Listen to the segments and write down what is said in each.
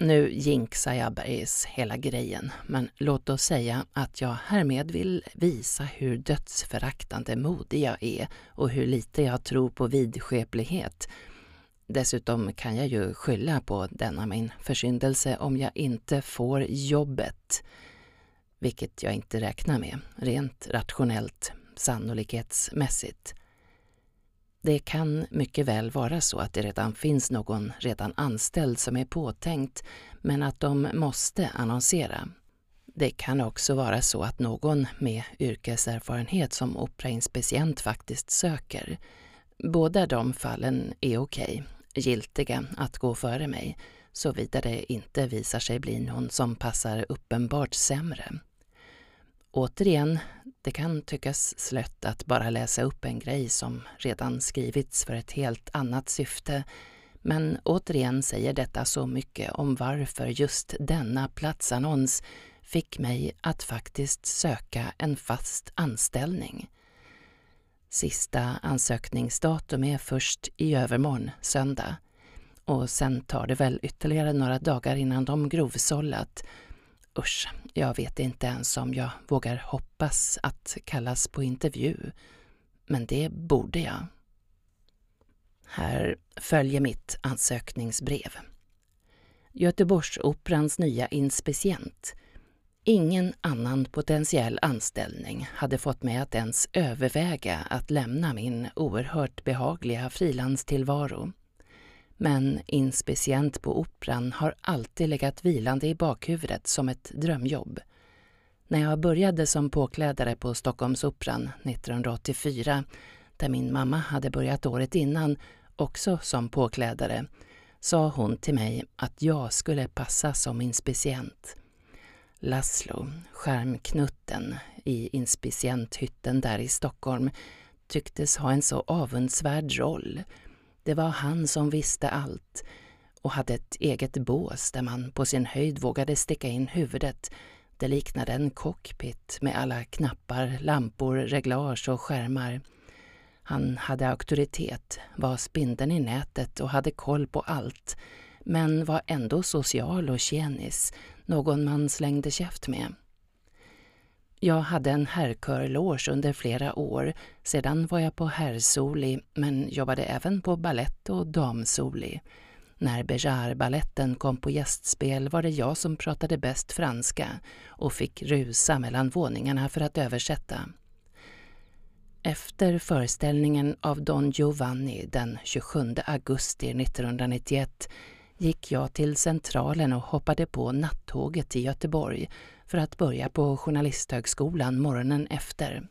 Nu jinxar jag Bergs hela grejen, men låt oss säga att jag härmed vill visa hur dödsföraktande modig jag är och hur lite jag tror på vidskeplighet. Dessutom kan jag ju skylla på denna min försyndelse om jag inte får jobbet, vilket jag inte räknar med, rent rationellt, sannolikhetsmässigt. Det kan mycket väl vara så att det redan finns någon redan anställd som är påtänkt, men att de måste annonsera. Det kan också vara så att någon med yrkeserfarenhet som operainspicient faktiskt söker. Båda de fallen är okej, giltiga att gå före mig, såvida det inte visar sig bli någon som passar uppenbart sämre. Återigen, det kan tyckas slött att bara läsa upp en grej som redan skrivits för ett helt annat syfte, men återigen säger detta så mycket om varför just denna platsannons fick mig att faktiskt söka en fast anställning. Sista ansökningsdatum är först i övermorgon, söndag. Och sen tar det väl ytterligare några dagar innan de grovsållat Usch, jag vet inte ens om jag vågar hoppas att kallas på intervju. Men det borde jag. Här följer mitt ansökningsbrev. Göteborgsoperans nya inspicient. Ingen annan potentiell anställning hade fått mig att ens överväga att lämna min oerhört behagliga frilanstillvaro. Men inspicient på Operan har alltid legat vilande i bakhuvudet som ett drömjobb. När jag började som påklädare på Stockholmsoperan 1984, där min mamma hade börjat året innan, också som påklädare, sa hon till mig att jag skulle passa som inspicient. Laszlo, skärmknutten i inspicienthytten där i Stockholm, tycktes ha en så avundsvärd roll det var han som visste allt och hade ett eget bås där man på sin höjd vågade sticka in huvudet. Det liknade en cockpit med alla knappar, lampor, reglage och skärmar. Han hade auktoritet, var spindeln i nätet och hade koll på allt men var ändå social och tjenis, någon man slängde käft med. Jag hade en herrkörloge under flera år. Sedan var jag på herrsoli, men jobbade även på ballett och damsoli. När Béjar-balletten kom på gästspel var det jag som pratade bäst franska och fick rusa mellan våningarna för att översätta. Efter föreställningen av Don Giovanni den 27 augusti 1991 gick jag till Centralen och hoppade på nattåget till Göteborg för att börja på Journalisthögskolan morgonen efter.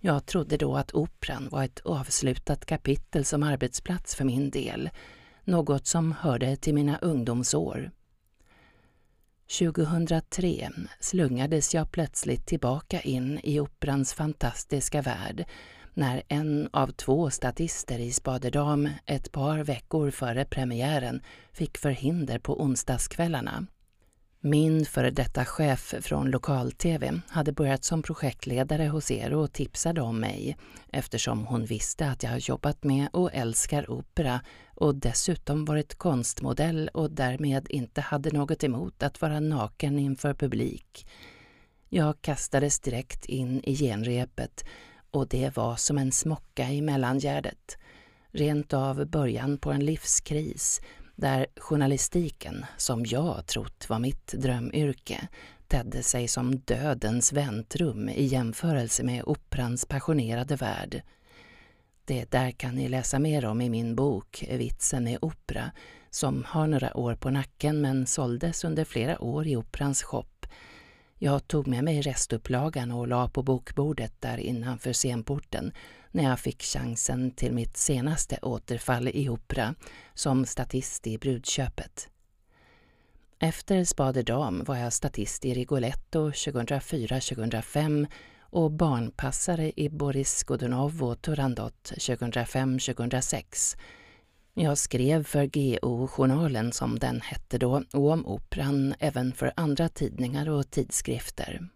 Jag trodde då att Operan var ett avslutat kapitel som arbetsplats för min del, något som hörde till mina ungdomsår. 2003 slungades jag plötsligt tillbaka in i Operans fantastiska värld när en av två statister i Spaderdam ett par veckor före premiären fick förhinder på onsdagskvällarna. Min före detta chef från lokal-tv hade börjat som projektledare hos er och tipsade om mig eftersom hon visste att jag har jobbat med och älskar opera och dessutom varit konstmodell och därmed inte hade något emot att vara naken inför publik. Jag kastades direkt in i genrepet och det var som en smocka i mellangärdet. Rent av början på en livskris där journalistiken, som jag trott var mitt drömyrke, tedde sig som dödens väntrum i jämförelse med operans passionerade värld. Det där kan ni läsa mer om i min bok Vitsen med opera, som har några år på nacken men såldes under flera år i Operans shop jag tog med mig restupplagan och la på bokbordet där innanför scenporten när jag fick chansen till mitt senaste återfall i opera som statist i Brudköpet. Efter Spade Dam var jag statist i Rigoletto 2004-2005 och barnpassare i Boris Godunov och Turandot 2005-2006 jag skrev för GO-journalen som den hette då och om operan även för andra tidningar och tidskrifter.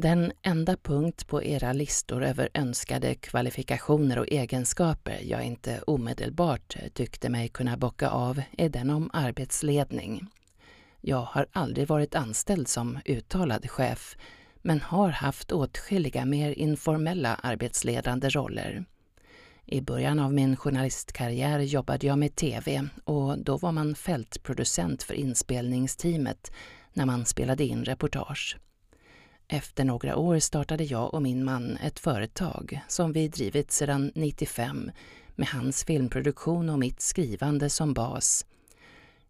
Den enda punkt på era listor över önskade kvalifikationer och egenskaper jag inte omedelbart tyckte mig kunna bocka av är den om arbetsledning. Jag har aldrig varit anställd som uttalad chef men har haft åtskilliga mer informella arbetsledande roller. I början av min journalistkarriär jobbade jag med TV och då var man fältproducent för inspelningsteamet när man spelade in reportage. Efter några år startade jag och min man ett företag som vi drivit sedan 95 med hans filmproduktion och mitt skrivande som bas.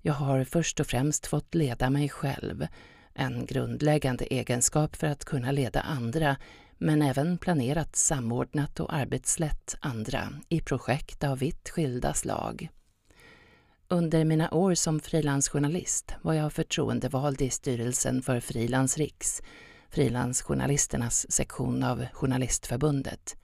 Jag har först och främst fått leda mig själv, en grundläggande egenskap för att kunna leda andra men även planerat, samordnat och arbetslett andra i projekt av vitt skilda slag. Under mina år som frilansjournalist var jag förtroendevald i styrelsen för Frilans Riks, frilansjournalisternas sektion av Journalistförbundet.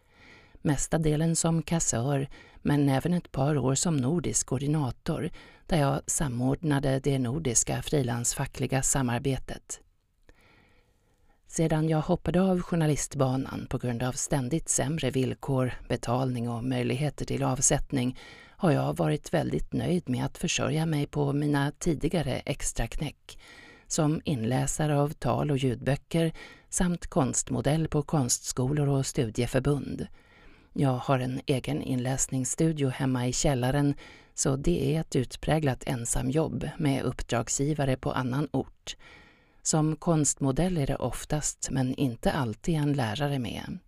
Mesta delen som kassör, men även ett par år som nordisk koordinator där jag samordnade det nordiska frilansfackliga samarbetet. Sedan jag hoppade av journalistbanan på grund av ständigt sämre villkor, betalning och möjligheter till avsättning har jag varit väldigt nöjd med att försörja mig på mina tidigare extraknäck som inläsare av tal och ljudböcker samt konstmodell på konstskolor och studieförbund. Jag har en egen inläsningsstudio hemma i källaren så det är ett utpräglat ensamjobb med uppdragsgivare på annan ort. Som konstmodell är det oftast, men inte alltid, en lärare med.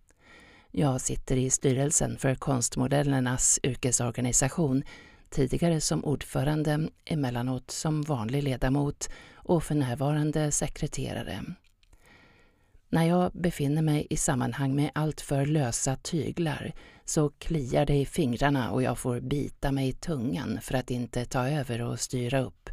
Jag sitter i styrelsen för konstmodellernas yrkesorganisation, tidigare som ordförande, emellanåt som vanlig ledamot och för närvarande sekreterare. När jag befinner mig i sammanhang med alltför lösa tyglar så kliar det i fingrarna och jag får bita mig i tungan för att inte ta över och styra upp.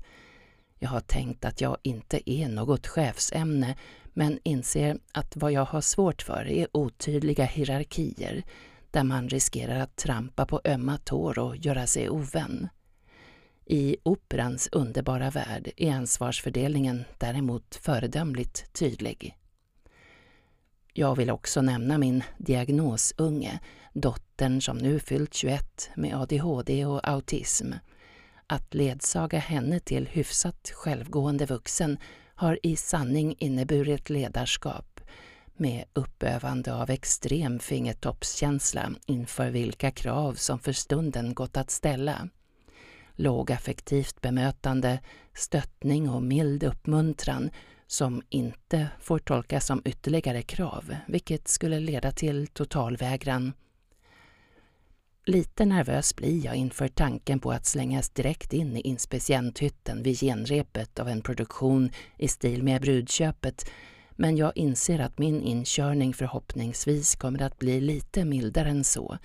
Jag har tänkt att jag inte är något chefsämne men inser att vad jag har svårt för är otydliga hierarkier där man riskerar att trampa på ömma tår och göra sig ovän. I operans underbara värld är ansvarsfördelningen däremot föredömligt tydlig. Jag vill också nämna min diagnosunge, dottern som nu fyllt 21 med ADHD och autism. Att ledsaga henne till hyfsat självgående vuxen har i sanning inneburit ledarskap med uppövande av extrem fingertoppskänsla inför vilka krav som för stunden gått att ställa. Lågaffektivt bemötande, stöttning och mild uppmuntran som inte får tolkas som ytterligare krav, vilket skulle leda till totalvägran. Lite nervös blir jag inför tanken på att slängas direkt in i inspicienthytten vid genrepet av en produktion i stil med brudköpet, men jag inser att min inkörning förhoppningsvis kommer att bli lite mildare än så,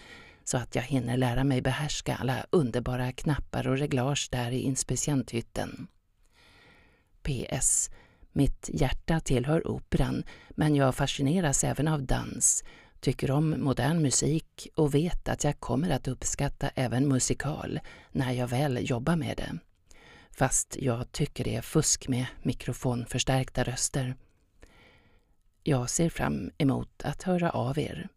så att jag hinner lära mig behärska alla underbara knappar och reglage där i inspicienthytten. PS. Mitt hjärta tillhör operan, men jag fascineras även av dans, tycker om modern musik och vet att jag kommer att uppskatta även musikal när jag väl jobbar med det. Fast jag tycker det är fusk med mikrofonförstärkta röster. Jag ser fram emot att höra av er.